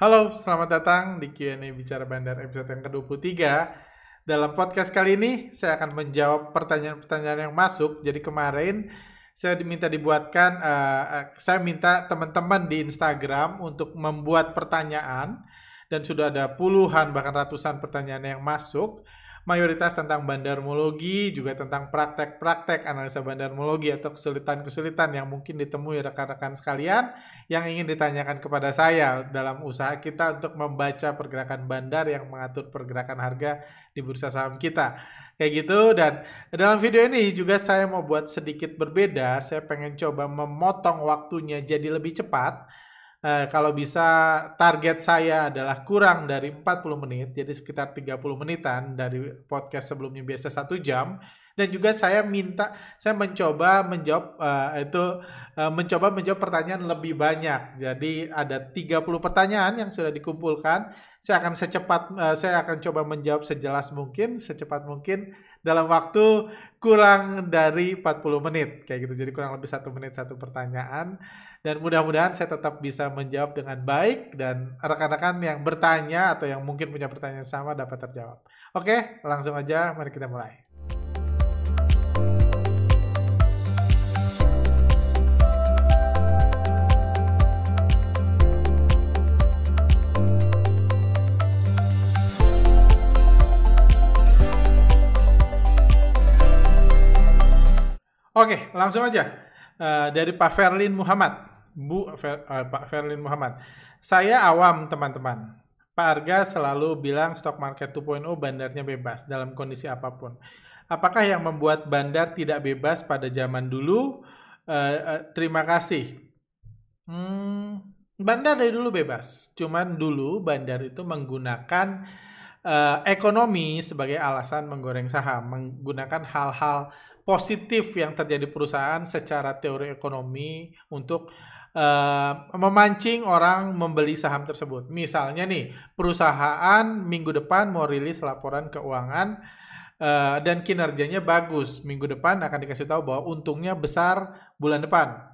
Halo, selamat datang di Q&A Bicara Bandar episode yang ke-23. Dalam podcast kali ini, saya akan menjawab pertanyaan-pertanyaan yang masuk. Jadi kemarin saya diminta dibuatkan, uh, saya minta teman-teman di Instagram untuk membuat pertanyaan dan sudah ada puluhan bahkan ratusan pertanyaan yang masuk mayoritas tentang bandarmologi, juga tentang praktek-praktek analisa bandarmologi atau kesulitan-kesulitan yang mungkin ditemui rekan-rekan sekalian yang ingin ditanyakan kepada saya dalam usaha kita untuk membaca pergerakan bandar yang mengatur pergerakan harga di bursa saham kita. Kayak gitu dan dalam video ini juga saya mau buat sedikit berbeda, saya pengen coba memotong waktunya jadi lebih cepat eh, kalau bisa target saya adalah kurang dari 40 menit, jadi sekitar 30 menitan dari podcast sebelumnya biasa satu jam. Dan juga saya minta, saya mencoba menjawab uh, itu uh, mencoba menjawab pertanyaan lebih banyak. Jadi ada 30 pertanyaan yang sudah dikumpulkan. Saya akan secepat, uh, saya akan coba menjawab sejelas mungkin, secepat mungkin dalam waktu kurang dari 40 menit kayak gitu. Jadi kurang lebih satu menit satu pertanyaan dan mudah-mudahan saya tetap bisa menjawab dengan baik dan rekan-rekan yang bertanya atau yang mungkin punya pertanyaan sama dapat terjawab. Oke, langsung aja mari kita mulai. Oke, langsung aja. Uh, dari Pak Ferlin Muhammad. Bu Fer, uh, Pak Ferlin Muhammad. Saya awam teman-teman. Pak Arga selalu bilang stok market 2.0 bandarnya bebas dalam kondisi apa pun. Apakah yang membuat bandar tidak bebas pada zaman dulu? Uh, uh, terima kasih. Hmm, bandar dari dulu bebas. Cuman dulu bandar itu menggunakan uh, ekonomi sebagai alasan menggoreng saham, menggunakan hal-hal positif yang terjadi perusahaan secara teori ekonomi untuk uh, memancing orang membeli saham tersebut. Misalnya nih, perusahaan minggu depan mau rilis laporan keuangan uh, dan kinerjanya bagus. Minggu depan akan dikasih tahu bahwa untungnya besar bulan depan.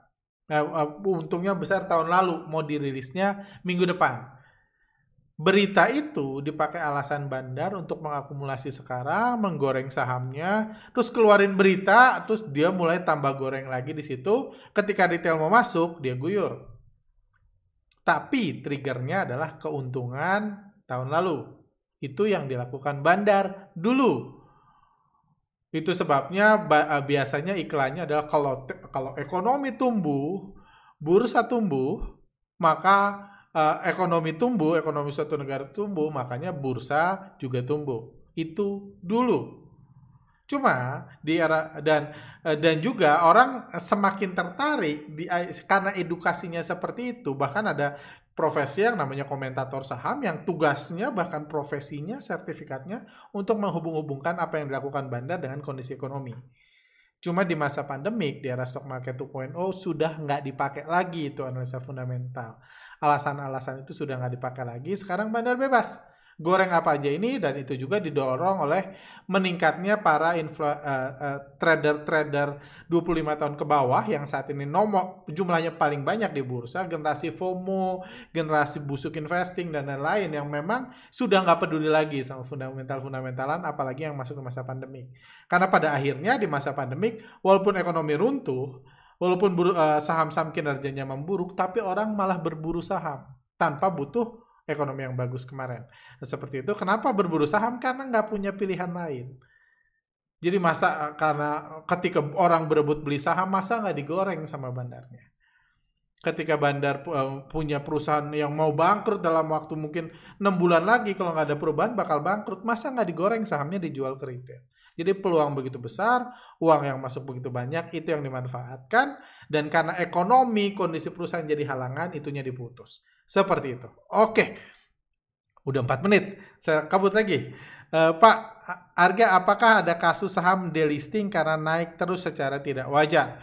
Uh, uh, untungnya besar tahun lalu mau dirilisnya minggu depan berita itu dipakai alasan bandar untuk mengakumulasi sekarang, menggoreng sahamnya, terus keluarin berita, terus dia mulai tambah goreng lagi di situ. Ketika retail mau masuk, dia guyur. Tapi triggernya adalah keuntungan tahun lalu. Itu yang dilakukan bandar dulu. Itu sebabnya eh, biasanya iklannya adalah kalau kalau ekonomi tumbuh, bursa tumbuh, maka uh, ekonomi tumbuh, ekonomi suatu negara tumbuh, makanya bursa juga tumbuh. Itu dulu. Cuma di era dan uh, dan juga orang semakin tertarik di karena edukasinya seperti itu, bahkan ada profesi yang namanya komentator saham yang tugasnya bahkan profesinya sertifikatnya untuk menghubung-hubungkan apa yang dilakukan bandar dengan kondisi ekonomi. Cuma di masa pandemik di era stock market 2.0 sudah nggak dipakai lagi itu analisa fundamental alasan-alasan itu sudah nggak dipakai lagi. Sekarang bandar bebas. Goreng apa aja ini dan itu juga didorong oleh meningkatnya para influ, uh, uh, trader-trader 25 tahun ke bawah yang saat ini nomor jumlahnya paling banyak di bursa, generasi FOMO, generasi busuk investing dan lain-lain yang memang sudah nggak peduli lagi sama fundamental-fundamentalan apalagi yang masuk ke masa pandemi. Karena pada akhirnya di masa pandemik walaupun ekonomi runtuh, Walaupun uh, saham-saham kinerjanya memburuk, tapi orang malah berburu saham tanpa butuh ekonomi yang bagus kemarin. Nah, seperti itu. Kenapa berburu saham? Karena nggak punya pilihan lain. Jadi masa eh, karena ketika orang berebut beli saham, masa nggak digoreng sama bandarnya? Ketika bandar uh, punya perusahaan yang mau bangkrut dalam waktu mungkin enam bulan lagi, kalau nggak ada perubahan bakal bangkrut, masa nggak digoreng sahamnya dijual ke retail? Jadi peluang begitu besar, uang yang masuk begitu banyak, itu yang dimanfaatkan. Dan karena ekonomi, kondisi perusahaan jadi halangan, itunya diputus. Seperti itu. Oke, udah 4 menit. Saya kabut lagi. Uh, Pak, harga apakah ada kasus saham delisting karena naik terus secara tidak wajar?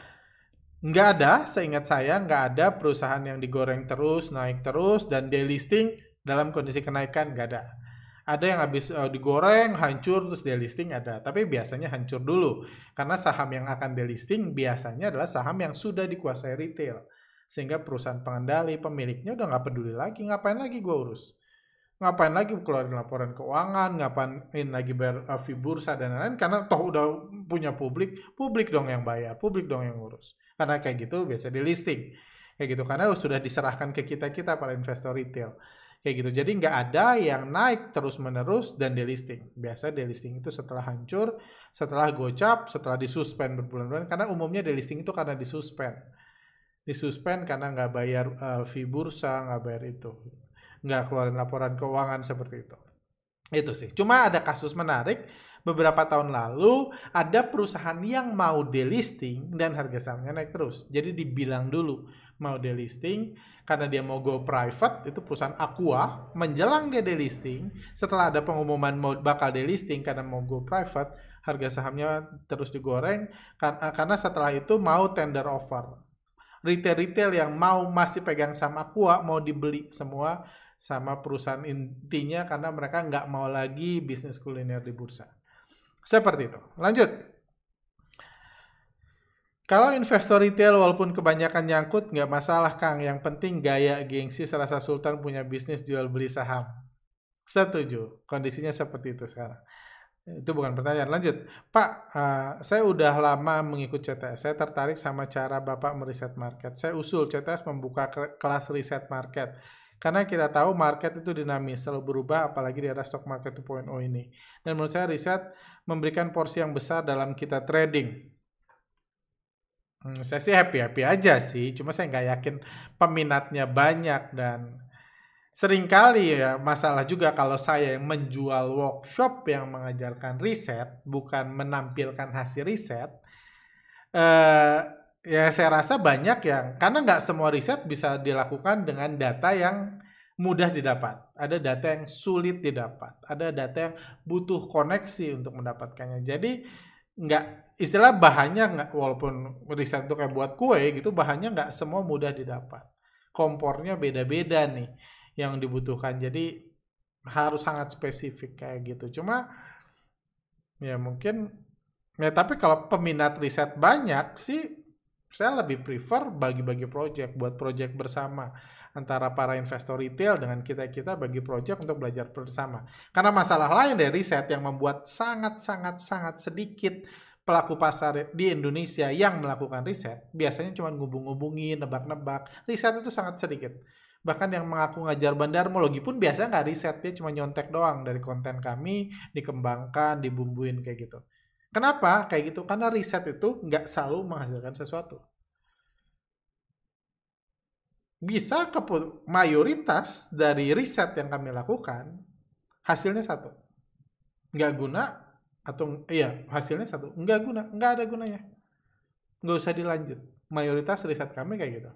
Nggak ada, seingat saya nggak ada perusahaan yang digoreng terus, naik terus, dan delisting dalam kondisi kenaikan nggak ada ada yang habis uh, digoreng hancur terus delisting ada. Tapi biasanya hancur dulu. Karena saham yang akan delisting biasanya adalah saham yang sudah dikuasai retail. Sehingga perusahaan pengendali, pemiliknya udah nggak peduli lagi, ngapain lagi gue urus. Ngapain lagi keluarin laporan keuangan, ngapain lagi bayar uh, fee bursa dan lain-lain, karena toh udah punya publik, publik dong yang bayar, publik dong yang ngurus. Karena kayak gitu biasa di listing. Kayak gitu, karena sudah diserahkan ke kita-kita para investor retail kayak gitu. Jadi nggak ada yang naik terus menerus dan delisting. Biasa delisting itu setelah hancur, setelah gocap, setelah disuspend berbulan-bulan. Karena umumnya delisting itu karena disuspend. Disuspend karena nggak bayar uh, fee bursa, nggak bayar itu, nggak keluarin laporan keuangan seperti itu. Itu sih. Cuma ada kasus menarik beberapa tahun lalu ada perusahaan yang mau delisting dan harga sahamnya naik terus. Jadi dibilang dulu mau delisting karena dia mau go private itu perusahaan Aqua menjelang dia delisting. Setelah ada pengumuman mau bakal delisting karena mau go private harga sahamnya terus digoreng karena setelah itu mau tender offer. Retail-retail yang mau masih pegang sama Aqua mau dibeli semua sama perusahaan intinya karena mereka nggak mau lagi bisnis kuliner di bursa. Seperti itu. Lanjut kalau investor retail walaupun kebanyakan nyangkut nggak masalah Kang. Yang penting gaya gengsi serasa sultan punya bisnis jual beli saham. Setuju. Kondisinya seperti itu sekarang. Itu bukan pertanyaan. Lanjut. Pak, uh, saya udah lama mengikut CTS. Saya tertarik sama cara Bapak meriset market. Saya usul CTS membuka kelas riset market. Karena kita tahu market itu dinamis, selalu berubah apalagi di era stock market 2.0 ini. Dan menurut saya riset memberikan porsi yang besar dalam kita trading Hmm, saya sih happy-happy aja sih, cuma saya nggak yakin peminatnya banyak dan sering kali ya masalah juga kalau saya yang menjual workshop yang mengajarkan riset, bukan menampilkan hasil riset, eh, ya saya rasa banyak yang, karena nggak semua riset bisa dilakukan dengan data yang mudah didapat. Ada data yang sulit didapat. Ada data yang butuh koneksi untuk mendapatkannya. Jadi nggak istilah bahannya nggak walaupun riset itu kayak buat kue gitu bahannya nggak semua mudah didapat. Kompornya beda-beda nih yang dibutuhkan. Jadi harus sangat spesifik kayak gitu. Cuma ya mungkin ya tapi kalau peminat riset banyak sih saya lebih prefer bagi-bagi project buat project bersama antara para investor retail dengan kita-kita bagi project untuk belajar bersama. Karena masalah lain dari riset yang membuat sangat-sangat-sangat sedikit pelaku pasar di Indonesia yang melakukan riset, biasanya cuma ngubung-ngubungin, nebak-nebak. Riset itu sangat sedikit. Bahkan yang mengaku ngajar bandarmologi pun biasa nggak riset, dia cuma nyontek doang dari konten kami, dikembangkan, dibumbuin kayak gitu. Kenapa kayak gitu? Karena riset itu nggak selalu menghasilkan sesuatu bisa ke mayoritas dari riset yang kami lakukan hasilnya satu. Nggak guna atau iya hasilnya satu. Nggak guna nggak ada gunanya. Nggak usah dilanjut. Mayoritas riset kami kayak gitu.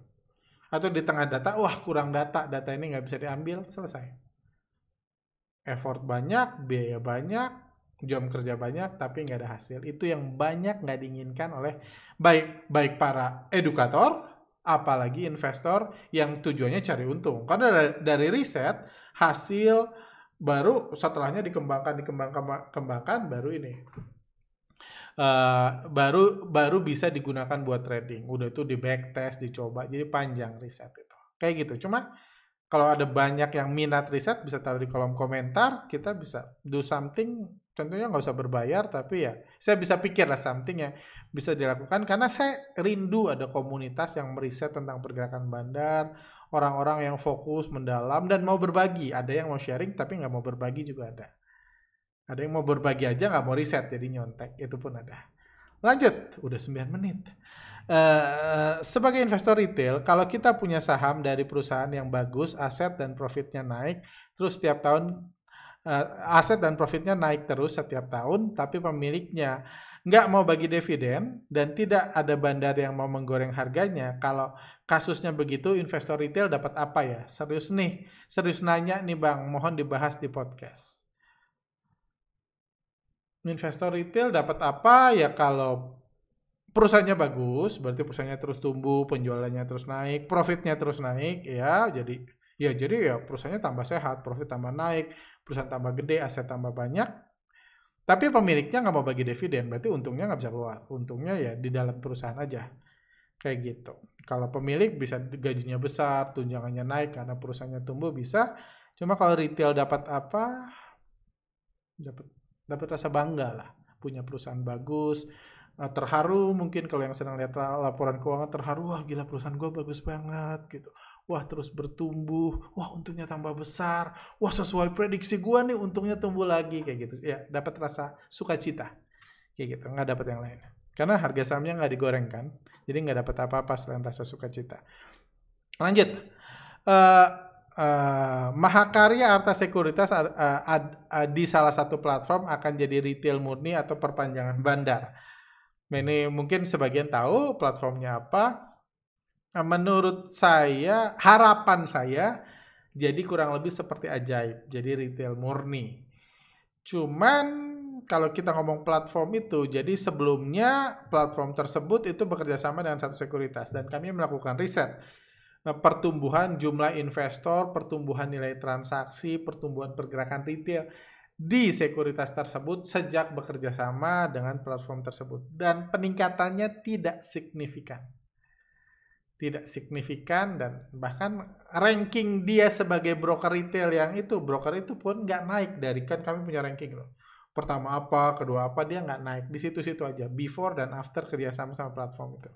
Atau di tengah data wah kurang data data ini nggak bisa diambil selesai. Effort banyak biaya banyak jam kerja banyak tapi nggak ada hasil. Itu yang banyak nggak diinginkan oleh baik baik para edukator apalagi investor yang tujuannya cari untung. Karena dari, riset hasil baru setelahnya dikembangkan dikembangkan kembangkan baru ini uh, baru baru bisa digunakan buat trading. Udah itu di backtest, dicoba. Jadi panjang riset itu. Kayak gitu. Cuma kalau ada banyak yang minat riset bisa taruh di kolom komentar. Kita bisa do something tentunya nggak usah berbayar tapi ya saya bisa pikir lah something yang bisa dilakukan. Karena saya rindu ada komunitas yang meriset tentang pergerakan bandar orang-orang yang fokus mendalam dan mau berbagi. Ada yang mau sharing tapi nggak mau berbagi juga ada. Ada yang mau berbagi aja nggak mau riset jadi nyontek. Itu pun ada. Lanjut. Udah 9 menit. Uh, sebagai investor retail, kalau kita punya saham dari perusahaan yang bagus, aset dan profitnya naik, terus setiap tahun uh, aset dan profitnya naik terus setiap tahun, tapi pemiliknya nggak mau bagi dividen dan tidak ada bandar yang mau menggoreng harganya. Kalau kasusnya begitu, investor retail dapat apa ya? Serius nih, serius nanya nih bang, mohon dibahas di podcast. Investor retail dapat apa ya kalau perusahaannya bagus, berarti perusahaannya terus tumbuh, penjualannya terus naik, profitnya terus naik, ya jadi ya jadi ya perusahaannya tambah sehat, profit tambah naik, perusahaan tambah gede, aset tambah banyak, tapi pemiliknya nggak mau bagi dividen, berarti untungnya nggak bisa keluar. Untungnya ya di dalam perusahaan aja. Kayak gitu. Kalau pemilik bisa gajinya besar, tunjangannya naik karena perusahaannya tumbuh bisa. Cuma kalau retail dapat apa? Dapat dapat rasa bangga lah, punya perusahaan bagus, eh, terharu mungkin kalau yang senang lihat laporan keuangan terharu wah gila perusahaan gue bagus banget gitu wah terus bertumbuh. Wah untungnya tambah besar. Wah sesuai prediksi gue nih untungnya tumbuh lagi kayak gitu. Ya dapat rasa sukacita kayak gitu. Nggak dapat yang lain. Karena harga sahamnya nggak digoreng kan? Jadi nggak dapat apa-apa selain rasa sukacita. Lanjut. Uh, uh, Mahakarya Arta Sekuritas uh, uh, uh, di salah satu platform akan jadi retail murni atau perpanjangan bandar. Ini mungkin sebagian tahu platformnya apa menurut saya harapan saya jadi kurang lebih seperti ajaib jadi retail murni cuman kalau kita ngomong platform itu, jadi sebelumnya platform tersebut itu bekerja sama dengan satu sekuritas dan kami melakukan riset nah, pertumbuhan jumlah investor, pertumbuhan nilai transaksi, pertumbuhan pergerakan retail di sekuritas tersebut sejak bekerja sama dengan platform tersebut dan peningkatannya tidak signifikan. Tidak signifikan dan bahkan ranking dia sebagai broker retail yang itu broker itu pun nggak naik dari kan kami punya ranking loh pertama apa, kedua apa, dia nggak naik. Di situ-situ aja, before dan after kerjasama sama platform itu.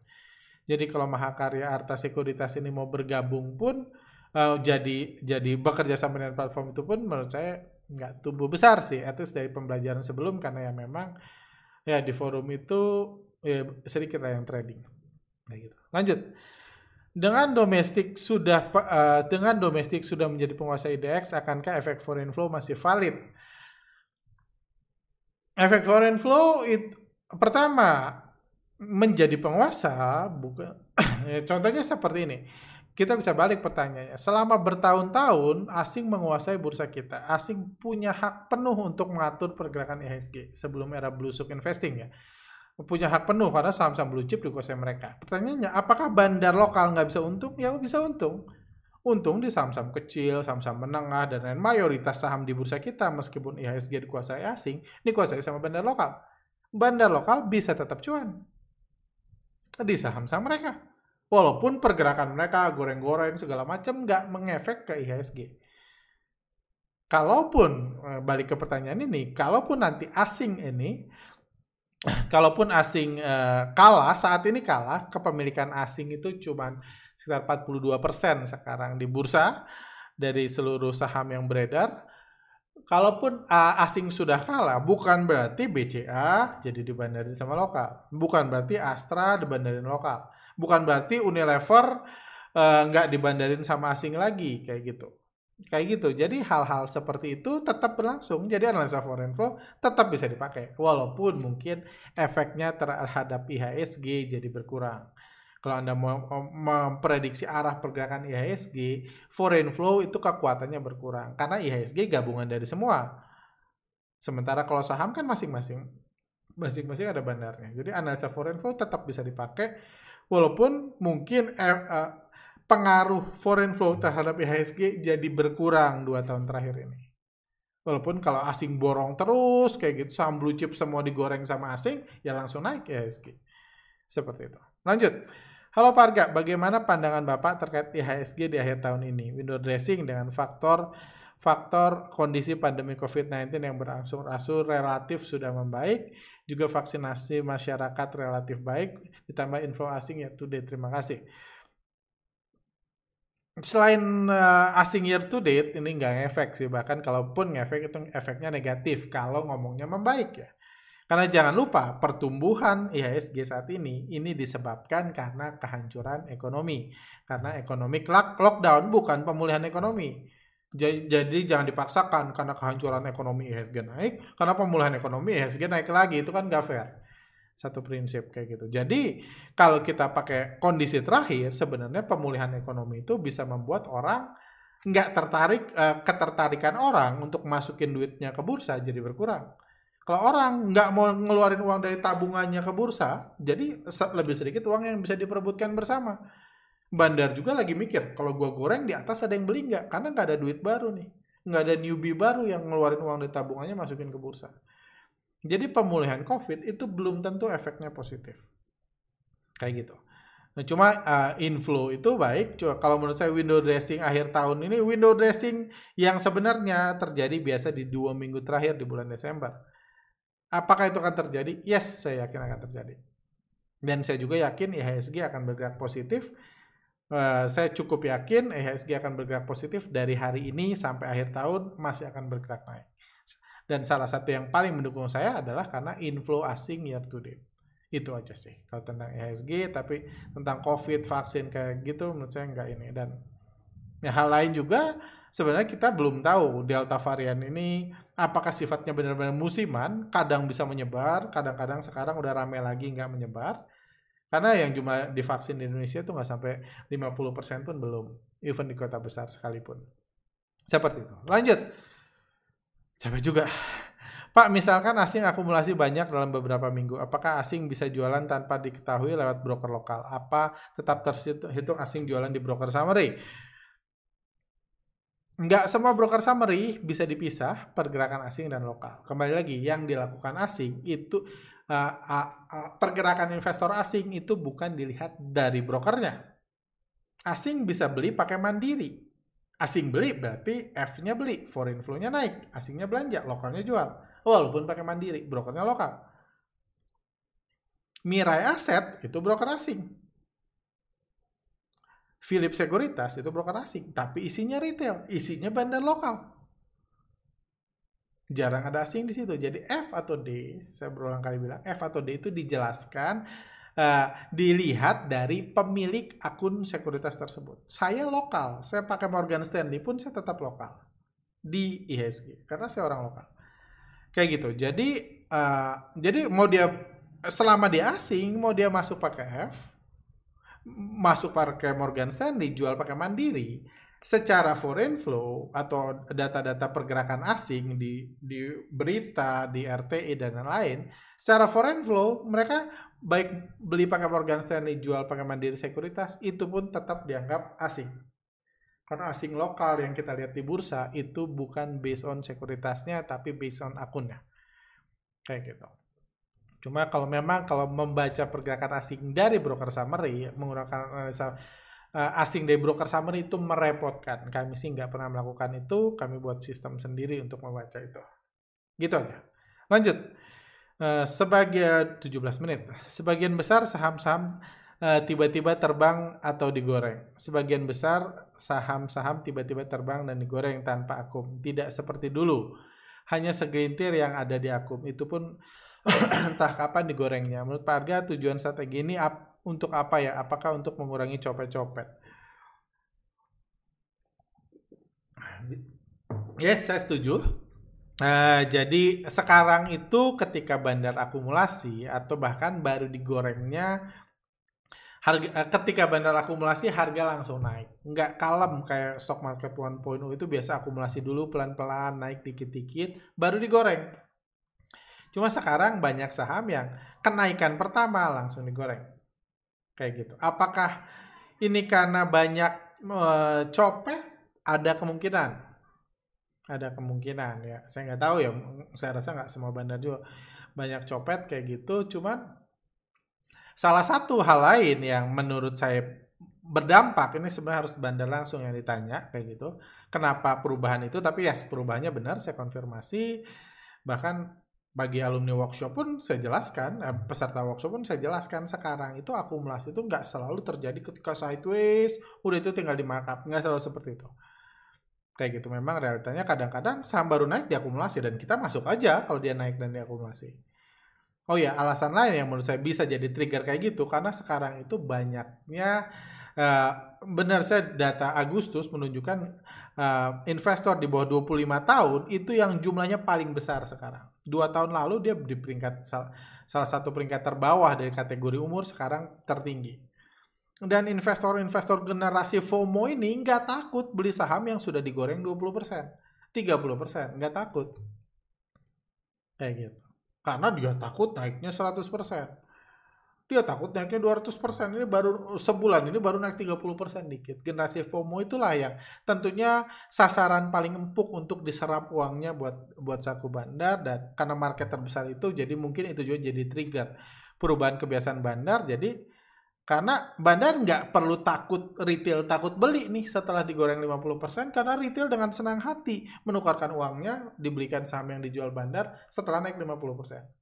Jadi kalau Mahakarya Arta Sekuritas ini mau bergabung pun, uh, jadi jadi bekerja sama dengan platform itu pun menurut saya nggak tumbuh besar sih. Itu dari pembelajaran sebelum karena ya memang ya di forum itu ya sedikit lah yang trading. Nah, gitu. Lanjut. Dengan domestik sudah uh, dengan domestik sudah menjadi penguasa IDX, akankah efek foreign flow masih valid? efek foreign flow itu pertama menjadi penguasa bukan ya, contohnya seperti ini. Kita bisa balik pertanyaannya. Selama bertahun-tahun asing menguasai bursa kita. Asing punya hak penuh untuk mengatur pergerakan IHSG sebelum era blue chip investing ya punya hak penuh karena saham-saham blue chip dikuasai mereka pertanyaannya apakah bandar lokal nggak bisa untung ya bisa untung untung di saham-saham kecil, saham-saham menengah, dan lain mayoritas saham di bursa kita meskipun IHSG dikuasai asing, dikuasai sama bandar lokal. Bandar lokal bisa tetap cuan di saham-saham mereka. Walaupun pergerakan mereka goreng-goreng segala macam nggak mengefek ke IHSG. Kalaupun, eh, balik ke pertanyaan ini, kalaupun nanti asing ini, kalaupun asing uh, kalah, saat ini kalah, kepemilikan asing itu cuman sekitar 42% sekarang di bursa dari seluruh saham yang beredar. Kalaupun asing sudah kalah, bukan berarti BCA jadi dibandarin sama lokal. Bukan berarti Astra dibandarin lokal. Bukan berarti Unilever uh, nggak dibandarin sama asing lagi, kayak gitu. Kayak gitu. Jadi hal-hal seperti itu tetap berlangsung. Jadi analisa foreign flow tetap bisa dipakai. Walaupun mungkin efeknya terhadap IHSG jadi berkurang. Kalau Anda mau memprediksi arah pergerakan IHSG, foreign flow itu kekuatannya berkurang karena IHSG gabungan dari semua. Sementara kalau saham kan masing-masing masing-masing ada bandarnya. Jadi analisa foreign flow tetap bisa dipakai walaupun mungkin eh, eh, pengaruh foreign flow terhadap IHSG jadi berkurang dua tahun terakhir ini. Walaupun kalau asing borong terus kayak gitu saham blue chip semua digoreng sama asing ya langsung naik IHSG. Seperti itu. Lanjut. Halo Parga, bagaimana pandangan Bapak terkait IHSG di akhir tahun ini? Window dressing dengan faktor faktor kondisi pandemi COVID-19 yang berangsur-angsur relatif sudah membaik, juga vaksinasi masyarakat relatif baik, ditambah info asing ya today. Terima kasih. Selain uh, asing year to date, ini nggak ngefek sih. Bahkan kalaupun ngefek itu efeknya negatif kalau ngomongnya membaik ya. Karena jangan lupa pertumbuhan IHSG saat ini ini disebabkan karena kehancuran ekonomi. Karena ekonomi lockdown bukan pemulihan ekonomi. Jadi, jadi jangan dipaksakan karena kehancuran ekonomi IHSG naik, karena pemulihan ekonomi IHSG naik lagi itu kan gak fair. Satu prinsip kayak gitu. Jadi kalau kita pakai kondisi terakhir sebenarnya pemulihan ekonomi itu bisa membuat orang nggak tertarik eh, ketertarikan orang untuk masukin duitnya ke bursa jadi berkurang kalau orang nggak mau ngeluarin uang dari tabungannya ke bursa, jadi lebih sedikit uang yang bisa diperebutkan bersama. Bandar juga lagi mikir, kalau gua goreng di atas ada yang beli nggak? Karena nggak ada duit baru nih. Nggak ada newbie baru yang ngeluarin uang dari tabungannya masukin ke bursa. Jadi pemulihan COVID itu belum tentu efeknya positif. Kayak gitu. Nah, cuma uh, inflow itu baik. Cuma kalau menurut saya window dressing akhir tahun ini window dressing yang sebenarnya terjadi biasa di dua minggu terakhir di bulan Desember. Apakah itu akan terjadi? Yes, saya yakin akan terjadi. Dan saya juga yakin IHSG akan bergerak positif. Uh, saya cukup yakin IHSG akan bergerak positif dari hari ini sampai akhir tahun masih akan bergerak naik. Dan salah satu yang paling mendukung saya adalah karena inflow asing year to date. Itu aja sih. Kalau tentang ESG tapi tentang COVID vaksin kayak gitu menurut saya nggak ini. Dan ya, hal lain juga sebenarnya kita belum tahu delta varian ini apakah sifatnya benar-benar musiman kadang bisa menyebar kadang-kadang sekarang udah rame lagi nggak menyebar. Karena yang jumlah divaksin di Indonesia itu nggak sampai 50% pun belum even di kota besar sekalipun. Seperti itu. Lanjut capek juga Pak, misalkan asing akumulasi banyak dalam beberapa minggu, apakah asing bisa jualan tanpa diketahui lewat broker lokal? Apa tetap terhitung asing jualan di broker summary? Nggak semua broker summary bisa dipisah pergerakan asing dan lokal. Kembali lagi, yang dilakukan asing itu uh, uh, uh, pergerakan investor asing itu bukan dilihat dari brokernya. Asing bisa beli pakai mandiri. Asing beli berarti F-nya beli, foreign flow-nya naik, asingnya belanja, lokalnya jual walaupun pakai mandiri, brokernya lokal. Mirai Asset itu broker asing. Philip Securitas itu broker asing, tapi isinya retail, isinya bandar lokal. Jarang ada asing di situ. Jadi F atau D, saya berulang kali bilang, F atau D itu dijelaskan uh, dilihat dari pemilik akun sekuritas tersebut. Saya lokal, saya pakai Morgan Stanley pun saya tetap lokal di IHSG karena saya orang lokal kayak gitu jadi uh, jadi mau dia selama dia asing mau dia masuk pakai F masuk pakai Morgan Stanley jual pakai Mandiri secara foreign flow atau data-data pergerakan asing di di berita di RTI dan lain-lain secara foreign flow mereka baik beli pakai Morgan Stanley jual pakai Mandiri Sekuritas itu pun tetap dianggap asing karena asing lokal yang kita lihat di bursa itu bukan based on sekuritasnya tapi based on akunnya. Kayak gitu. Cuma kalau memang kalau membaca pergerakan asing dari broker summary menggunakan analisa uh, asing dari broker summary itu merepotkan. Kami sih nggak pernah melakukan itu, kami buat sistem sendiri untuk membaca itu. Gitu aja. Lanjut. Uh, sebagai 17 menit. Sebagian besar saham-saham Eh, tiba-tiba terbang atau digoreng. Sebagian besar saham-saham tiba-tiba terbang dan digoreng tanpa akum. Tidak seperti dulu. Hanya segelintir yang ada di akum. Itu pun entah kapan digorengnya. Menurut Pak Arga, tujuan strategi ini untuk apa ya? Apakah untuk mengurangi copet-copet? Yes, saya setuju. Nah, jadi sekarang itu ketika bandar akumulasi atau bahkan baru digorengnya harga eh, ketika bandar akumulasi harga langsung naik nggak kalem kayak stock market 1.0 itu biasa akumulasi dulu pelan-pelan naik dikit-dikit baru digoreng cuma sekarang banyak saham yang kenaikan pertama langsung digoreng kayak gitu apakah ini karena banyak e, copet ada kemungkinan ada kemungkinan ya saya nggak tahu ya saya rasa nggak semua bandar juga banyak copet kayak gitu cuman Salah satu hal lain yang menurut saya berdampak ini sebenarnya harus bandar langsung yang ditanya kayak gitu. Kenapa perubahan itu? Tapi ya yes, perubahannya benar saya konfirmasi. Bahkan bagi alumni workshop pun saya jelaskan, eh, peserta workshop pun saya jelaskan sekarang itu akumulasi itu nggak selalu terjadi ketika sideways, udah itu tinggal di markup, nggak selalu seperti itu. Kayak gitu memang realitanya kadang-kadang saham baru naik diakumulasi dan kita masuk aja kalau dia naik dan diakumulasi. Oh ya, alasan lain yang menurut saya bisa jadi trigger kayak gitu karena sekarang itu banyaknya uh, benar saya data Agustus menunjukkan uh, investor di bawah 25 tahun itu yang jumlahnya paling besar sekarang. Dua tahun lalu dia di peringkat sal, salah satu peringkat terbawah dari kategori umur sekarang tertinggi. Dan investor-investor generasi FOMO ini nggak takut beli saham yang sudah digoreng 20%, 30%, nggak takut. Kayak gitu. Karena dia takut naiknya 100%. Dia takut naiknya 200%. Ini baru sebulan ini baru naik 30% dikit. Generasi FOMO itulah yang tentunya sasaran paling empuk untuk diserap uangnya buat buat saku bandar dan karena market terbesar itu jadi mungkin itu juga jadi trigger perubahan kebiasaan bandar jadi Karena bandar nggak perlu takut retail takut beli nih setelah digoreng 50% karena retail dengan senang hati menukarkan uangnya dibelikan saham yang dijual bandar setelah naik 50%.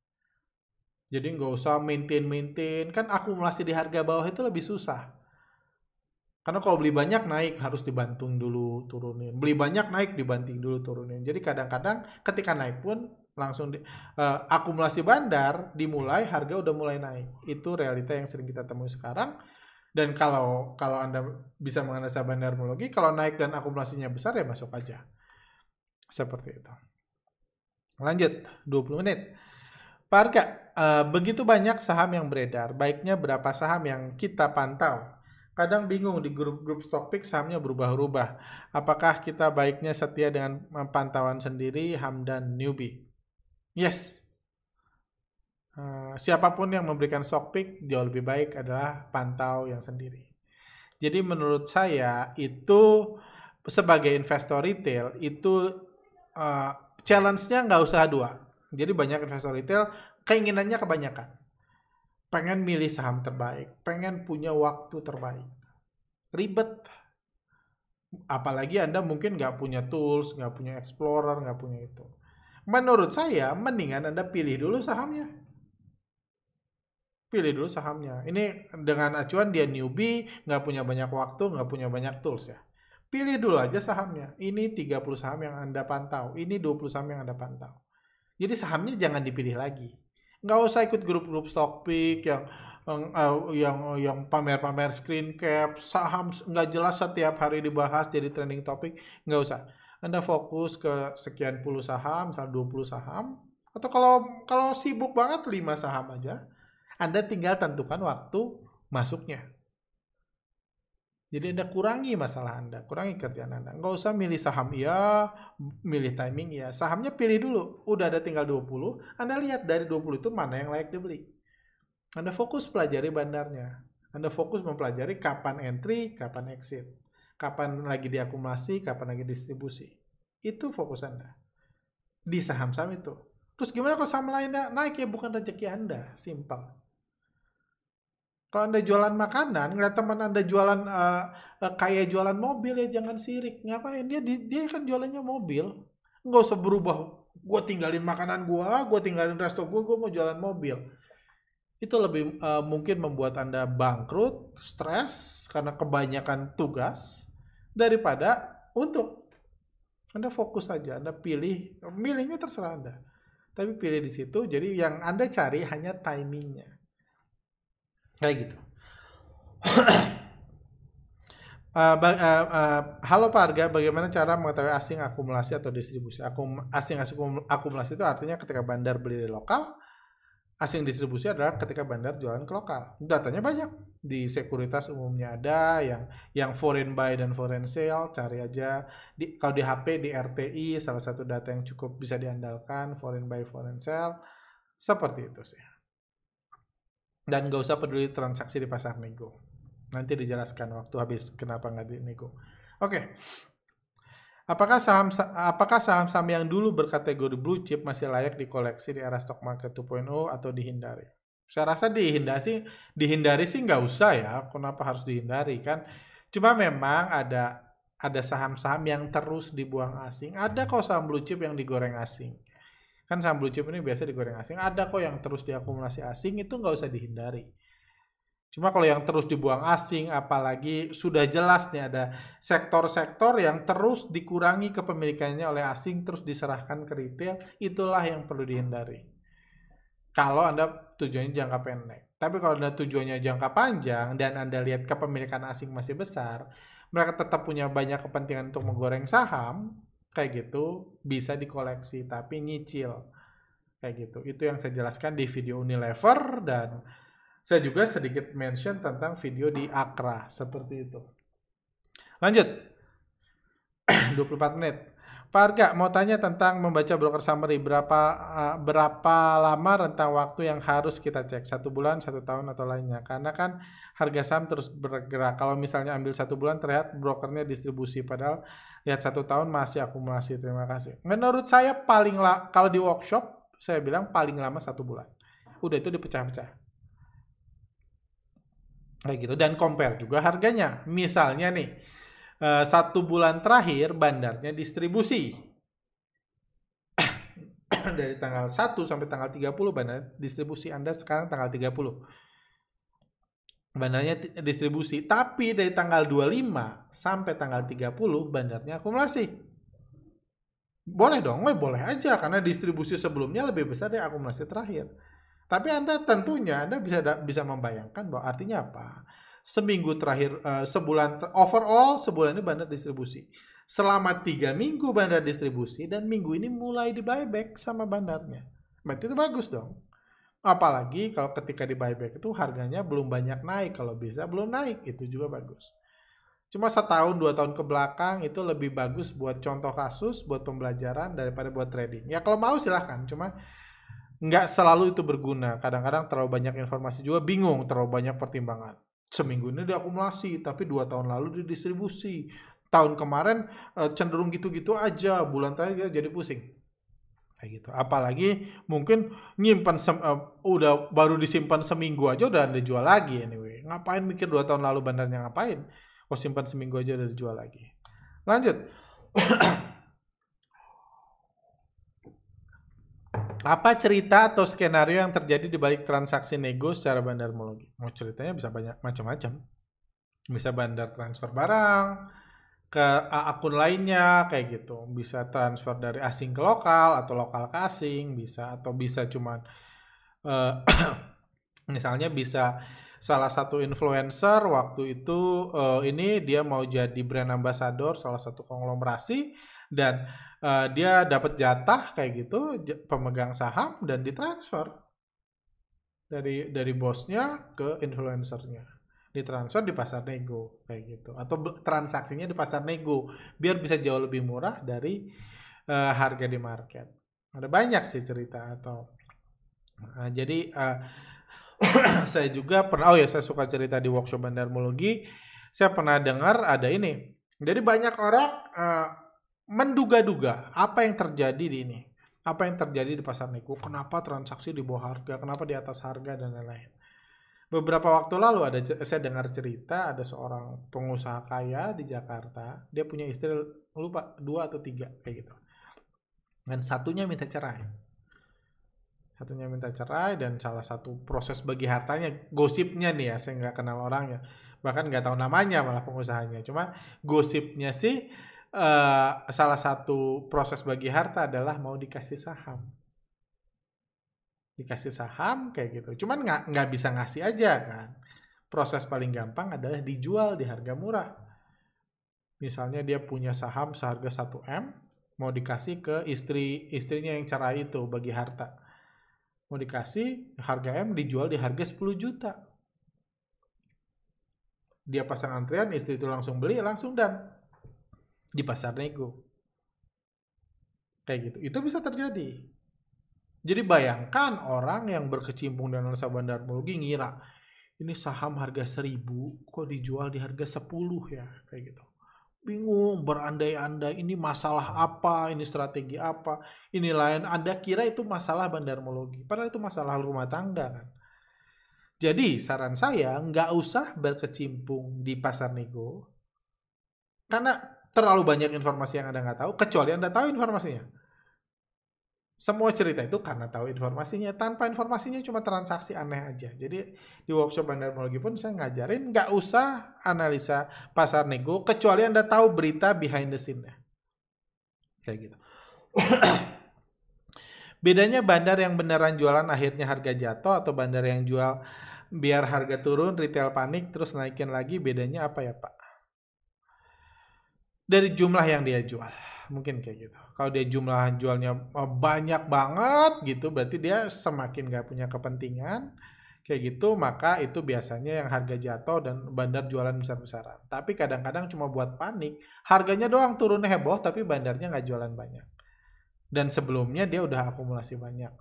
Jadi nggak usah maintain-maintain, kan akumulasi di harga bawah itu lebih susah. Karena kalau beli banyak naik harus dibanting dulu turunin. Beli banyak naik dibanting dulu turunin. Jadi kadang-kadang ketika naik pun langsung di, uh, akumulasi bandar dimulai harga udah mulai naik itu realita yang sering kita temui sekarang dan kalau kalau anda bisa menganalisa bandarmologi kalau naik dan akumulasinya besar ya masuk aja seperti itu lanjut 20 menit Pak Arka, uh, begitu banyak saham yang beredar, baiknya berapa saham yang kita pantau? Kadang bingung di grup-grup stock pick sahamnya berubah-ubah. Apakah kita baiknya setia dengan pantauan sendiri, Hamdan newbie? Yes. Uh, siapa pun yang memberikan stock pick jauh lebih baik adalah pantau yang sendiri. Jadi menurut saya itu sebagai investor retail itu uh, challenge-nya nggak usah dua. Jadi banyak investor retail keinginannya kebanyakan. Pengen milih saham terbaik, pengen punya waktu terbaik. Ribet. Apalagi Anda mungkin nggak punya tools, nggak punya explorer, nggak punya itu Menurut saya, mendingan Anda pilih dulu sahamnya. Pilih dulu sahamnya. Ini dengan acuan dia newbie, nggak punya banyak waktu, nggak punya banyak tools ya. Pilih dulu aja sahamnya. Ini 30 saham yang Anda pantau. Ini 20 saham yang Anda pantau. Jadi sahamnya jangan dipilih lagi. Nggak usah ikut grup-grup stock pick yang uh, yang yang pamer-pamer screen cap, saham nggak jelas setiap hari dibahas jadi trending topik. Nggak usah anda fokus ke sekian puluh saham, misal 20 saham, atau kalau kalau sibuk banget 5 saham aja, Anda tinggal tentukan waktu masuknya. Jadi Anda kurangi masalah Anda, kurangi kerjaan Anda. Nggak usah milih saham ya, milih timing ya. Sahamnya pilih dulu. Udah ada tinggal 20, Anda lihat dari 20 itu mana yang layak dibeli. Anda fokus pelajari bandarnya. Anda fokus mempelajari kapan entry, kapan exit kapan lagi diakumulasi, kapan lagi distribusi. Itu fokus Anda. Di saham-saham itu. Terus gimana kalau saham lainnya naik ya bukan rezeki Anda, simpel. Kalau Anda jualan makanan, ngeliat teman Anda jualan uh, kayak jualan mobil ya jangan sirik. Ngapain? Dia dia kan jualannya mobil. Nggak usah berubah. Gue tinggalin makanan gue, gue tinggalin resto gue, gue mau jualan mobil itu lebih uh, mungkin membuat Anda bangkrut, stres karena kebanyakan tugas, daripada untuk Anda fokus saja, Anda pilih, milihnya terserah Anda. Tapi pilih di situ, jadi yang Anda cari hanya timingnya. Kayak gitu. Uh, uh, uh, halo Pak Arga, bagaimana cara mengetahui asing akumulasi atau distribusi? Akum, asing akumulasi itu artinya ketika bandar beli di lokal, asing distribusi adalah ketika bandar jualan ke lokal. Datanya banyak di sekuritas umumnya ada yang yang foreign buy dan foreign sale cari aja di kalau di HP di RTI salah satu data yang cukup bisa diandalkan foreign buy foreign sale seperti itu sih. Dan gak usah peduli transaksi di pasar nego. Nanti dijelaskan waktu habis kenapa nggak di nego. Oke. Okay. Apakah saham apakah saham-saham yang dulu berkategori blue chip masih layak dikoleksi di era stock market 2.0 atau dihindari? Saya rasa dihindari sih, dihindari sih nggak usah ya. Kenapa harus dihindari kan? Cuma memang ada ada saham-saham yang terus dibuang asing. Ada kok saham blue chip yang digoreng asing. Kan saham blue chip ini biasa digoreng asing. Ada kok yang terus diakumulasi asing itu nggak usah dihindari. Cuma kalau yang terus dibuang asing, apalagi sudah jelas nih ada sektor-sektor yang terus dikurangi kepemilikannya oleh asing, terus diserahkan ke retail, itulah yang perlu dihindari. Kalau Anda tujuannya jangka pendek. Tapi kalau Anda tujuannya jangka panjang dan Anda lihat kepemilikan asing masih besar, mereka tetap punya banyak kepentingan untuk menggoreng saham, kayak gitu bisa dikoleksi tapi nyicil. Kayak gitu. Itu yang saya jelaskan di video Unilever dan saya juga sedikit mention tentang video di Akra seperti itu. Lanjut. 24 menit. Pak Arga, mau tanya tentang membaca broker summary. Berapa uh, berapa lama rentang waktu yang harus kita cek? Satu bulan, satu tahun, atau lainnya? Karena kan harga saham terus bergerak. Kalau misalnya ambil satu bulan, terlihat brokernya distribusi. Padahal lihat satu tahun masih akumulasi. Terima kasih. Menurut saya paling lah, kalau di workshop, saya bilang paling lama satu bulan. Udah itu dipecah-pecah Kayak gitu. Dan compare juga harganya. Misalnya nih, eh, satu bulan terakhir bandarnya distribusi. Dari tanggal 1 sampai tanggal 30 bandar distribusi Anda sekarang tanggal 30. Bandarnya distribusi. Tapi dari tanggal 25 sampai tanggal 30 bandarnya akumulasi. Boleh dong, eh, boleh aja karena distribusi sebelumnya lebih besar dari akumulasi terakhir. Tapi Anda tentunya Anda bisa bisa membayangkan bahwa artinya apa? Seminggu terakhir uh, sebulan overall sebulan ini bandar distribusi. Selama tiga minggu bandar distribusi dan minggu ini mulai di buyback sama bandarnya. Berarti itu bagus dong. Apalagi kalau ketika di buyback itu harganya belum banyak naik. Kalau bisa belum naik itu juga bagus. Cuma setahun dua tahun ke belakang itu lebih bagus buat contoh kasus, buat pembelajaran daripada buat trading. Ya kalau mau silahkan, cuma nggak selalu itu berguna. Kadang-kadang terlalu banyak informasi juga bingung, terlalu banyak pertimbangan. Seminggu ini diakumulasi, tapi dua tahun lalu didistribusi. Tahun kemarin eh, cenderung gitu-gitu aja, bulan terakhir jadi pusing. Kayak gitu. Apalagi mungkin nyimpan uh, udah baru disimpan seminggu aja udah ada jual lagi anyway. Ngapain mikir dua tahun lalu bandarnya ngapain? Oh simpan seminggu aja udah dijual lagi. Lanjut. Apa cerita atau skenario yang terjadi di balik transaksi nego secara bandarmologi? Mau ceritanya bisa banyak macam-macam. Bisa bandar transfer barang ke akun lainnya kayak gitu. Bisa transfer dari asing ke lokal atau lokal ke asing, bisa atau bisa cuman uh, misalnya bisa salah satu influencer waktu itu uh, ini dia mau jadi brand ambassador salah satu konglomerasi dan uh, dia dapat jatah kayak gitu pemegang saham dan ditransfer dari dari bosnya ke influencernya ditransfer di pasar nego kayak gitu atau transaksinya di pasar nego biar bisa jauh lebih murah dari uh, harga di market ada banyak sih cerita atau uh, jadi uh, saya juga pernah, oh ya saya suka cerita di workshop bandarmologi, saya pernah dengar ada ini. Jadi banyak orang uh, menduga-duga apa yang terjadi di ini. Apa yang terjadi di pasar nego, kenapa transaksi di bawah harga, kenapa di atas harga, dan lain-lain. Beberapa waktu lalu ada saya dengar cerita ada seorang pengusaha kaya di Jakarta, dia punya istri lupa dua atau tiga kayak gitu. Dan satunya minta cerai. Satunya minta cerai dan salah satu proses bagi hartanya gosipnya nih ya saya nggak kenal orangnya. Bahkan nggak tahu namanya malah pengusahanya. Cuma gosipnya sih uh, salah satu proses bagi harta adalah mau dikasih saham dikasih saham kayak gitu cuman nggak nggak bisa ngasih aja kan proses paling gampang adalah dijual di harga murah misalnya dia punya saham seharga 1 m mau dikasih ke istri istrinya yang cerai itu bagi harta mau dikasih harga M dijual di harga 10 juta. Dia pasang antrian, istri itu langsung beli, langsung dan di pasar nego. Kayak gitu. Itu bisa terjadi. Jadi bayangkan orang yang berkecimpung dengan bandar mologi ngira ini saham harga 1000 kok dijual di harga 10 ya kayak gitu bingung berandai-andai ini masalah apa, ini strategi apa, ini lain. Anda kira itu masalah bandarmologi, padahal itu masalah rumah tangga kan. Jadi saran saya nggak usah berkecimpung di pasar nego, karena terlalu banyak informasi yang Anda nggak tahu, kecuali Anda tahu informasinya. Semua cerita itu karena tahu informasinya. Tanpa informasinya cuma transaksi aneh aja. Jadi di workshop bandarmologi pun saya ngajarin nggak usah analisa pasar nego kecuali Anda tahu berita behind the scene-nya. Kayak gitu. Bedanya bandar yang beneran jualan akhirnya harga jatuh atau bandar yang jual biar harga turun, retail panik terus naikin lagi bedanya apa ya Pak? Dari jumlah yang dia jual mungkin kayak gitu. Kalau dia jumlah jualnya eh, banyak banget gitu, berarti dia semakin gak punya kepentingan kayak gitu, maka itu biasanya yang harga jatuh dan bandar jualan besar-besaran. Tapi kadang-kadang cuma buat panik, harganya doang turunnya heboh, tapi bandarnya nggak jualan banyak. Dan sebelumnya dia udah akumulasi banyak.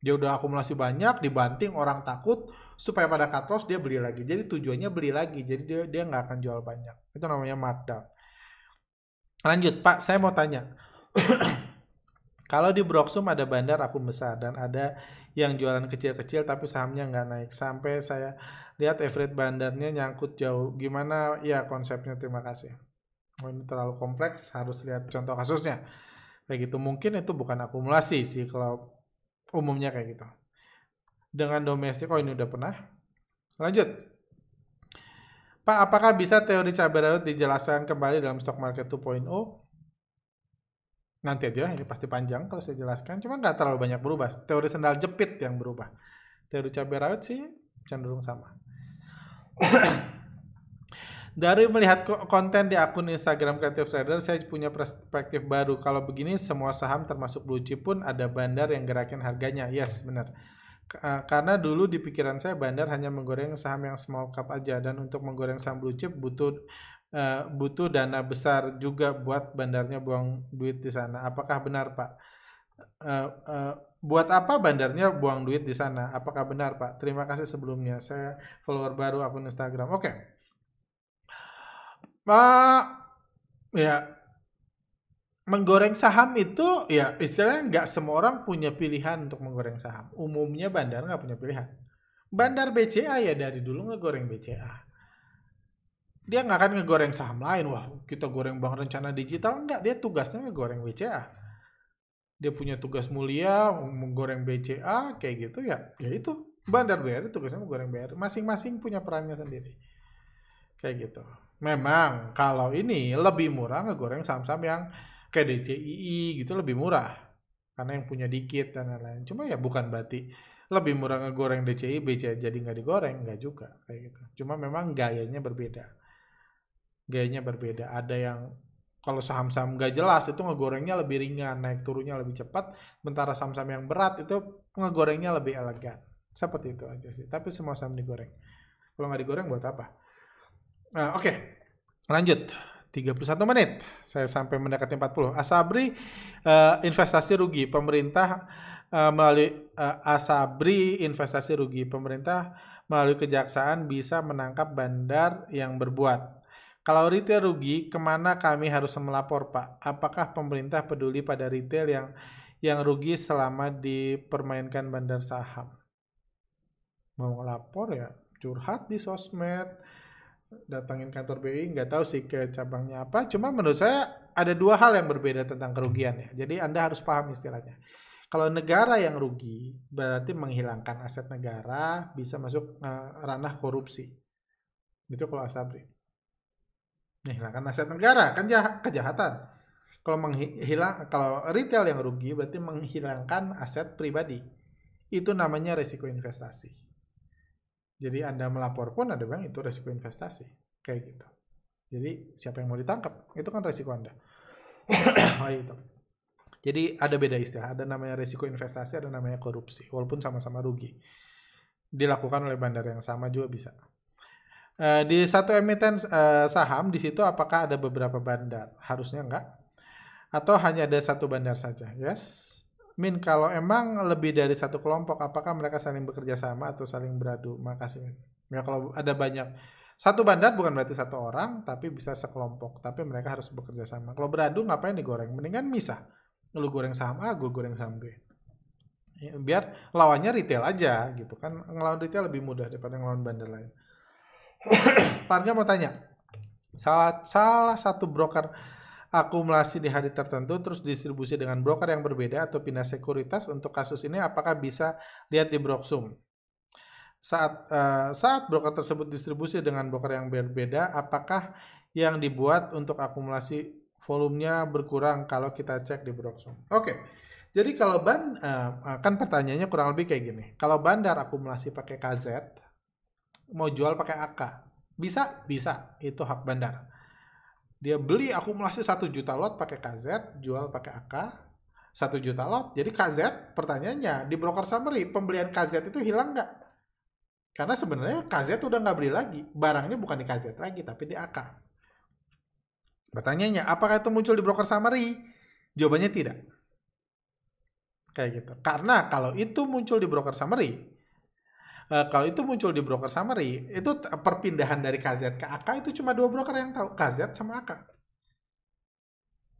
Dia udah akumulasi banyak, dibanting orang takut supaya pada cut loss dia beli lagi. Jadi tujuannya beli lagi, jadi dia dia nggak akan jual banyak. Itu namanya markdown. Lanjut, Pak, saya mau tanya. Kalau di Broksum ada bandar akun besar dan ada yang jualan kecil-kecil tapi sahamnya nggak naik. Sampai saya lihat average bandarnya nyangkut jauh. Gimana ya konsepnya? Terima kasih. Oh, ini terlalu kompleks, harus lihat contoh kasusnya. Kayak gitu. Mungkin itu bukan akumulasi sih kalau umumnya kayak gitu. Dengan domestik, oh ini udah pernah. Lanjut. Pak, apakah bisa teori cabai rawit dijelaskan kembali dalam stock market 2.0? Nanti aja ini pasti panjang kalau saya jelaskan. Cuma nggak terlalu banyak berubah. Teori sendal jepit yang berubah. Teori cabai rawit sih cenderung sama. Dari melihat konten di akun Instagram Creative Trader saya punya perspektif baru. Kalau begini semua saham termasuk blue chip pun ada bandar yang gerakin harganya. Yes benar. Eh, karena dulu di pikiran saya bandar hanya menggoreng saham yang small cap aja. Dan untuk menggoreng saham blue chip butuh uh, butuh dana besar juga buat bandarnya buang duit di sana. Apakah benar, Pak? Uh, uh, buat apa bandarnya buang duit di sana? Apakah benar, Pak? Terima kasih sebelumnya. Saya follower baru akun Instagram. Oke. Pak, ya menggoreng saham itu ya istilahnya nggak semua orang punya pilihan untuk menggoreng saham. Umumnya bandar nggak punya pilihan. Bandar BCA ya dari dulu ngegoreng BCA dia nggak akan ngegoreng saham lain. Wah kita goreng bank rencana digital. Enggak dia tugasnya ngegoreng BCA dia punya tugas mulia menggoreng BCA kayak gitu ya ya itu. Bandar BRI tugasnya menggoreng BRI masing-masing punya perannya sendiri. Kayak gitu. Memang kalau ini lebih murah ngegoreng saham-saham yang kayak DCII gitu lebih murah. Karena yang punya dikit dan lain-lain. Cuma ya bukan berarti lebih murah ngegoreng DCI BCA jadi nggak digoreng. Nggak juga kayak gitu. Cuma memang gayanya berbeda gayanya berbeda. Ada yang kalau saham-saham gak jelas itu ngegorengnya lebih ringan, naik turunnya lebih cepat. Sementara saham-saham yang berat itu ngegorengnya lebih elegan. Seperti itu aja sih. Tapi semua saham digoreng. Kalau nggak digoreng buat apa? Uh, Oke, okay. lanjut. 31 menit. Saya sampai mendekati 40. Asabri uh, investasi rugi. Pemerintah uh, melalui uh, Asabri investasi rugi. Pemerintah melalui kejaksaan bisa menangkap bandar yang berbuat kalau retail rugi, ke mana kami harus melapor, Pak? Apakah pemerintah peduli pada retail yang yang rugi selama dipermainkan bandar saham? Mau ngelapor ya, curhat di sosmed, datangin kantor BI, nggak tahu sih ke cabangnya apa. Cuma menurut saya ada dua hal yang berbeda tentang kerugian ya. Jadi Anda harus paham istilahnya. Kalau negara yang rugi, berarti menghilangkan aset negara, bisa masuk uh, ranah korupsi. Itu kalau Asabri menghilangkan aset negara kan jahat, kejahatan. Kalau menghilang kalau retail yang rugi berarti menghilangkan aset pribadi. Itu namanya resiko investasi. Jadi anda melapor pun ada bang itu resiko investasi kayak gitu. Jadi siapa yang mau ditangkap itu kan resiko anda. Oh, itu jadi ada beda istilah ada namanya resiko investasi ada namanya korupsi walaupun sama-sama rugi. Dilakukan oleh bandar yang sama juga bisa Uh, di satu emiten uh, saham di situ apakah ada beberapa bandar? Harusnya enggak. Atau hanya ada satu bandar saja? Yes. Min, kalau emang lebih dari satu kelompok, apakah mereka saling bekerja sama atau saling beradu? Makasih, Min. Ya kalau ada banyak satu bandar bukan berarti satu orang, tapi bisa sekelompok. Tapi mereka harus bekerja sama. Kalau beradu ngapain digoreng? Mendingan misah. Lu goreng saham A, gue goreng saham B. Ya, biar lawannya retail aja gitu kan. Ngelawan retail lebih mudah daripada ngelawan bandar lain. Parga mau tanya, salah salah satu broker akumulasi di hari tertentu terus distribusi dengan broker yang berbeda atau pindah sekuritas untuk kasus ini apakah bisa lihat di Broksum? Saat uh, saat broker tersebut distribusi dengan broker yang berbeda, apakah yang dibuat untuk akumulasi volumenya berkurang kalau kita cek di Broksum? Oke. Okay. Jadi kalau ban uh, kan pertanyaannya kurang lebih kayak gini. Kalau bandar akumulasi pakai KZ, mau jual pakai AK. Bisa? Bisa. Itu hak bandar. Dia beli akumulasi 1 juta lot pakai KZ, jual pakai AK, 1 juta lot. Jadi KZ, pertanyaannya, di broker summary, pembelian KZ itu hilang nggak? Karena sebenarnya KZ udah nggak beli lagi. Barangnya bukan di KZ lagi, tapi di AK. Pertanyaannya, apakah itu muncul di broker summary? Jawabannya tidak. Kayak gitu. Karena kalau itu muncul di broker summary, uh, kalau itu muncul di broker summary, itu perpindahan dari KZ ke AK itu cuma dua broker yang tahu, KZ sama AK.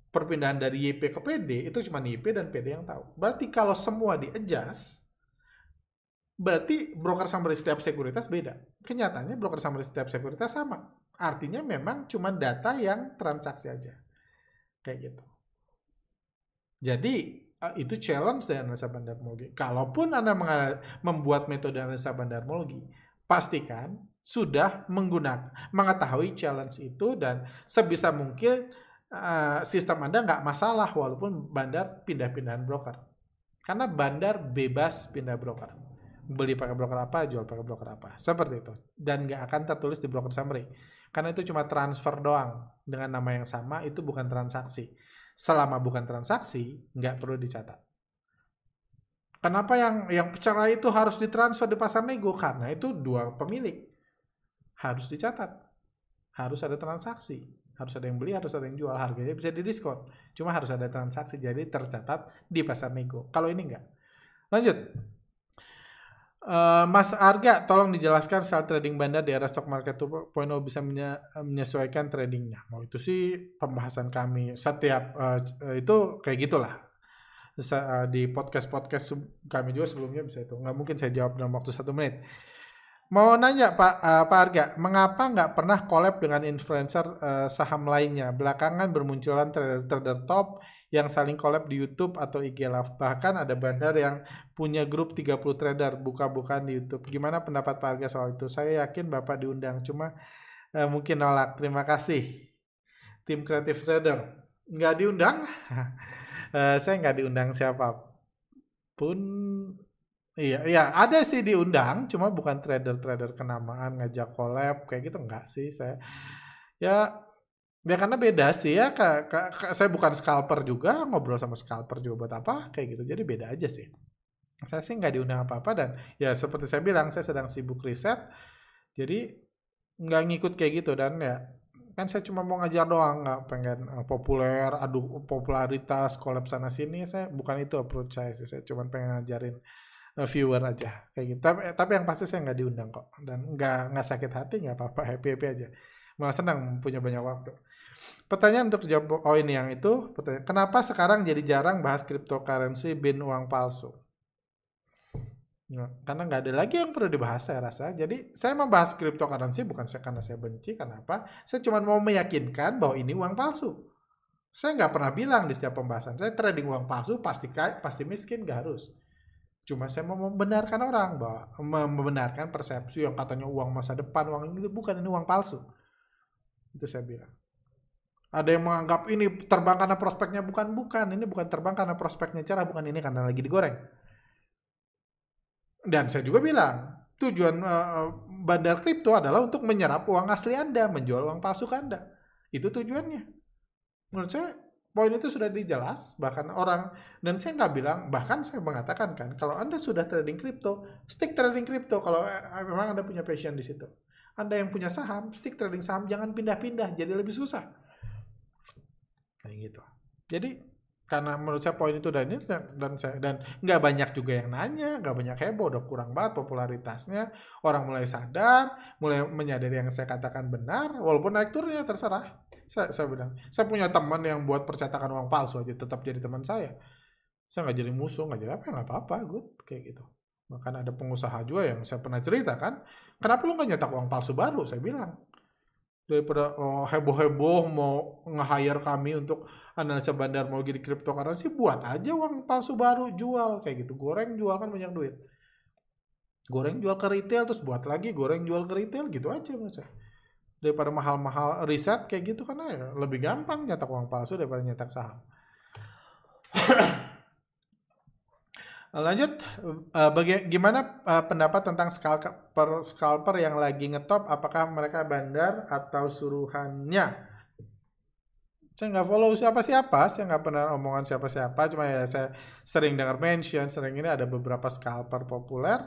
perpindahan dari YP ke PD itu cuma YP dan PD yang tahu. Berarti kalau semua di adjust, berarti broker summary setiap sekuritas beda. Kenyataannya broker summary setiap sekuritas sama. Artinya memang cuma data yang transaksi aja. Kayak gitu. Jadi eh, itu challenge dari analisa bandarmologi. Kalaupun Anda membuat metode analisa bandarmologi, pastikan sudah menggunakan mengetahui challenge itu dan sebisa mungkin uh, sistem Anda nggak masalah walaupun bandar pindah-pindahan broker. Karena bandar bebas pindah broker. Beli pakai broker apa, jual pakai broker apa. Seperti itu. Dan nggak akan tertulis di broker summary. Karena itu cuma transfer doang. Dengan nama yang sama, itu bukan transaksi. Selama bukan transaksi, nggak perlu dicatat. Kenapa yang yang cerai itu harus ditransfer di pasar nego? Karena itu dua pemilik harus dicatat. Harus ada transaksi. Harus ada yang beli, harus ada yang jual. Harganya bisa didiskon. Cuma harus ada transaksi. Jadi tercatat di pasar nego. Kalau ini enggak. Lanjut. Uh, Mas Arga, tolong dijelaskan soal trading bandar di era stock market 2.0 bisa menyesuaikan tradingnya. Mau itu sih pembahasan kami setiap uh, itu kayak gitulah. Uh, di podcast podcast kami juga sebelumnya bisa itu. Nggak mungkin saya jawab dalam waktu satu menit. Mau nanya Pak uh, Pak Arga, mengapa nggak pernah collab dengan influencer uh, saham lainnya? Belakangan bermunculan trader-trader top yang saling collab di YouTube atau IG Live. Bahkan ada bandar yang punya grup 30 trader buka-bukaan di YouTube. Gimana pendapat Pak Arga soal itu? Saya yakin Bapak diundang, cuma uh, mungkin nolak. Terima kasih. Tim kreatif trader. Nggak diundang? uh, saya nggak diundang siapa pun Iya, iya ada sih diundang, cuma bukan trader-trader kenamaan ngajak collab kayak gitu enggak sih saya. Ya ya karena beda sih ya, ka, ka, ka, saya bukan scalper juga, ngobrol sama scalper juga buat apa kayak gitu. Jadi beda aja sih. Saya sih nggak diundang apa-apa dan ya seperti saya bilang saya sedang sibuk riset. Jadi nggak ngikut kayak gitu dan ya kan saya cuma mau ngajar doang nggak pengen uh, populer aduh popularitas collab sana sini saya bukan itu approach saya sih saya cuma pengen ngajarin viewer aja kayak gitu. Tapi, tapi yang pasti saya nggak diundang kok dan nggak nggak sakit hati nggak apa-apa happy happy aja. Malah senang punya banyak waktu. Pertanyaan untuk jawab oh ini yang itu pertanyaan kenapa sekarang jadi jarang bahas cryptocurrency bin uang palsu? Nah, karena nggak ada lagi yang perlu dibahas saya rasa. Jadi saya membahas cryptocurrency bukan karena saya benci, kenapa? Saya cuma mau meyakinkan bahwa ini uang palsu. Saya nggak pernah bilang di setiap pembahasan saya trading uang palsu pasti pasti miskin nggak harus. Cuma saya mau membenarkan orang bahwa membenarkan persepsi yang katanya uang masa depan, uang itu bukan ini uang palsu. Itu saya bilang. Ada yang menganggap ini terbang karena prospeknya bukan bukan, ini bukan terbang karena prospeknya cerah, bukan ini karena lagi digoreng. Dan saya juga bilang, tujuan uh, bandar kripto adalah untuk menyerap uang asli Anda, menjual uang palsu Anda. Itu tujuannya. Menurut saya poin itu sudah dijelas bahkan orang dan saya nggak bilang bahkan saya mengatakan kan kalau anda sudah trading kripto stick trading kripto kalau eh, memang anda punya passion di situ anda yang punya saham stick trading saham jangan pindah-pindah jadi lebih susah kayak gitu. Jadi karena menurut saya poin itu dan ini dan saya dan nggak banyak juga yang nanya nggak banyak heboh udah kurang banget popularitasnya. Orang mulai sadar mulai menyadari yang saya katakan benar walaupun naik turunnya terserah. Saya, saya bilang saya punya teman yang buat percetakan uang palsu aja tetap jadi teman saya. Saya nggak jadi musuh nggak jadi apa nggak apa-apa good kayak gitu. Bahkan ada pengusaha juga yang saya pernah cerita kan kenapa lu nggak nyetak uang palsu baru? Saya bilang daripada oh, heboh-heboh mau nge-hire kami untuk analisa bandar mau jadi cryptocurrency buat aja uang palsu baru jual. Kayak gitu. Goreng jual kan banyak duit. Goreng jual ke retail terus buat lagi goreng jual ke retail gitu aja misalnya daripada mahal-mahal riset kayak gitu kan ya lebih gampang nyetak uang palsu daripada nyetak saham Lanjut, uh, baga- gimana uh, pendapat tentang scalper scalper yang lagi ngetop? Apakah mereka bandar atau suruhannya? Saya nggak follow siapa-siapa, saya nggak pernah omongan siapa-siapa. Cuma ya saya sering dengar mention, sering ini ada beberapa scalper populer.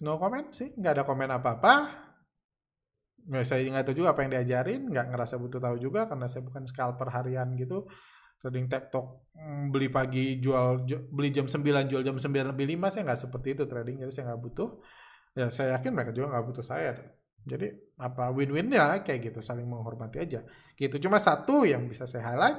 No comment sih, nggak ada komen apa-apa. Nggak, saya nggak tahu juga apa yang diajarin, nggak ngerasa butuh tahu juga karena saya bukan scalper harian gitu trading TikTok mm, beli pagi jual beli jam 9 jual jam 9 lebih 5 saya nggak seperti itu trading jadi saya nggak butuh ya saya yakin mereka juga nggak butuh saya jadi apa win-win ya kayak gitu saling menghormati aja gitu cuma satu yang bisa saya highlight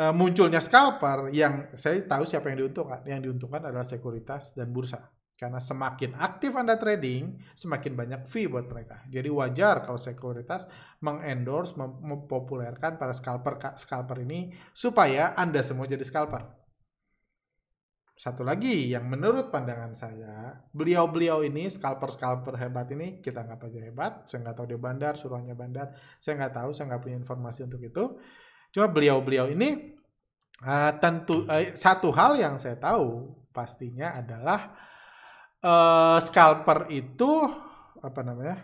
uh, munculnya scalper yang saya tahu siapa yang diuntungkan. Yang diuntungkan adalah sekuritas dan bursa. Karena semakin aktif Anda trading, semakin banyak fee buat mereka. Jadi wajar kalau sekuritas mengendorse, mempopulerkan para scalper scalper ini supaya Anda semua jadi scalper. Satu lagi yang menurut pandangan saya, beliau-beliau ini scalper-scalper hebat ini kita nggak aja hebat, saya nggak tahu dia bandar, suruhnya bandar, saya nggak tahu, saya nggak punya informasi untuk itu. Cuma beliau-beliau ini uh, tentu uh, satu hal yang saya tahu pastinya adalah uh, scalper itu apa namanya?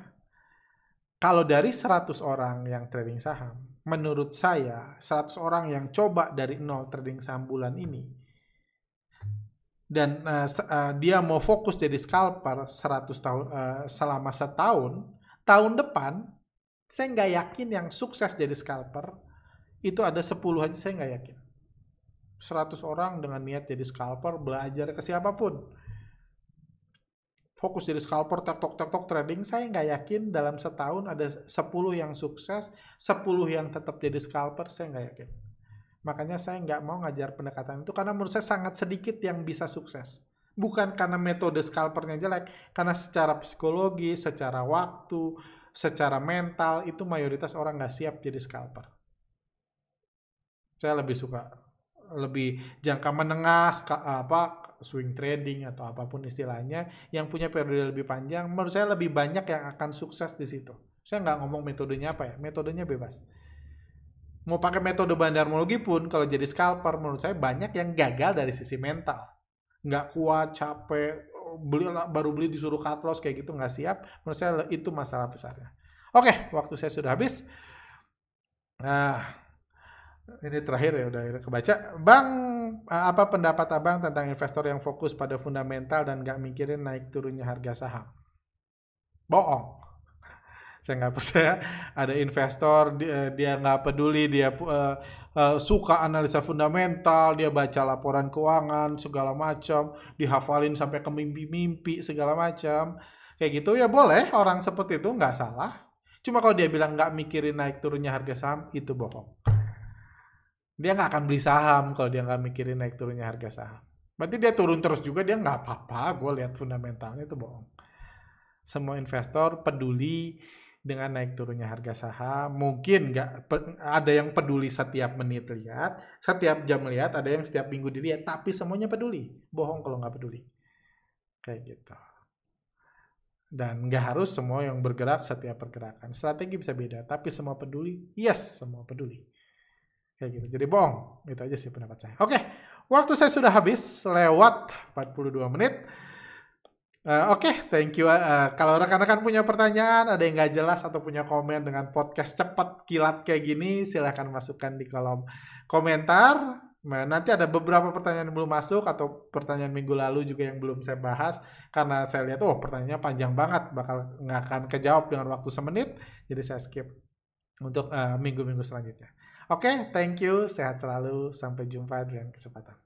Kalau dari 100 orang yang trading saham, menurut saya 100 orang yang coba dari nol trading saham bulan ini dan uh, uh, dia mau fokus jadi scalper 100 tahun uh, selama setahun, tahun depan saya nggak yakin yang sukses jadi scalper itu ada 10 aja saya nggak yakin. 100 orang dengan niat jadi scalper belajar ke siapa pun fokus jadi scalper tok tok tok trading saya nggak yakin dalam setahun ada 10 yang sukses 10 yang tetap jadi scalper saya nggak yakin. Makanya saya nggak mau ngajar pendekatan itu karena menurut saya sangat sedikit yang bisa sukses. Bukan karena metode scalpernya jelek karena secara psikologi secara waktu secara mental itu mayoritas orang nggak siap jadi scalper. Saya lebih suka lebih jangka menengah apa swing trading atau apa pun istilahnya yang punya periode lebih panjang menurut saya lebih banyak yang akan sukses di situ. Saya nggak ngomong metodenya apa ya metodenya bebas. Mau pakai metode bandarmologi pun kalau jadi scalper menurut saya banyak yang gagal dari sisi mental. Nggak kuat capek beli baru beli disuruh cut loss kayak gitu nggak siap menurut saya itu masalah besarnya. Oke waktu saya sudah habis. Nah ini terakhir ya udah kebaca. Bang, eh, apa pendapat abang tentang investor yang fokus pada fundamental dan nggak mikirin naik turunnya harga saham? Bohong. Saya nggak percaya ada investor dia, dia nggak peduli dia uh, uh, suka analisa fundamental, dia baca laporan keuangan segala macam, dihafalin sampai ke mimpi-mimpi segala macam. Kayak gitu ya boleh orang seperti itu nggak salah. Cuma kalau dia bilang nggak mikirin naik turunnya harga saham itu bohong dia nggak akan beli saham kalau dia nggak mikirin naik turunnya harga saham. Berarti dia turun terus juga dia nggak apa-apa. Gue lihat fundamentalnya itu bohong. Semua investor peduli dengan naik turunnya harga saham. Mungkin nggak ada yang peduli setiap menit lihat, setiap jam lihat, ada yang setiap minggu dilihat. Tapi semuanya peduli. Bohong kalau nggak peduli. Kayak gitu. Dan nggak harus semua yang bergerak setiap pergerakan. Strategi bisa beda, tapi semua peduli. Yes, semua peduli. Kayak gitu. Jadi bohong. Itu aja sih pendapat saya. Oke, waktu saya sudah habis lewat 42 menit. Uh, Oke, okay, thank you. Uh, kalau rekan-rekan punya pertanyaan, ada yang nggak jelas atau punya komen dengan podcast cepat kilat kayak gini, silahkan masukkan di kolom komentar. Nah, nanti ada beberapa pertanyaan yang belum masuk atau pertanyaan minggu lalu juga yang belum saya bahas karena saya lihat oh pertanyaannya panjang banget bakal nggak akan kejawab dengan waktu semenit jadi saya skip untuk minggu-minggu uh, minggu -minggu selanjutnya. Oke, okay, thank you. Sehat selalu. Sampai jumpa lain kesempatan.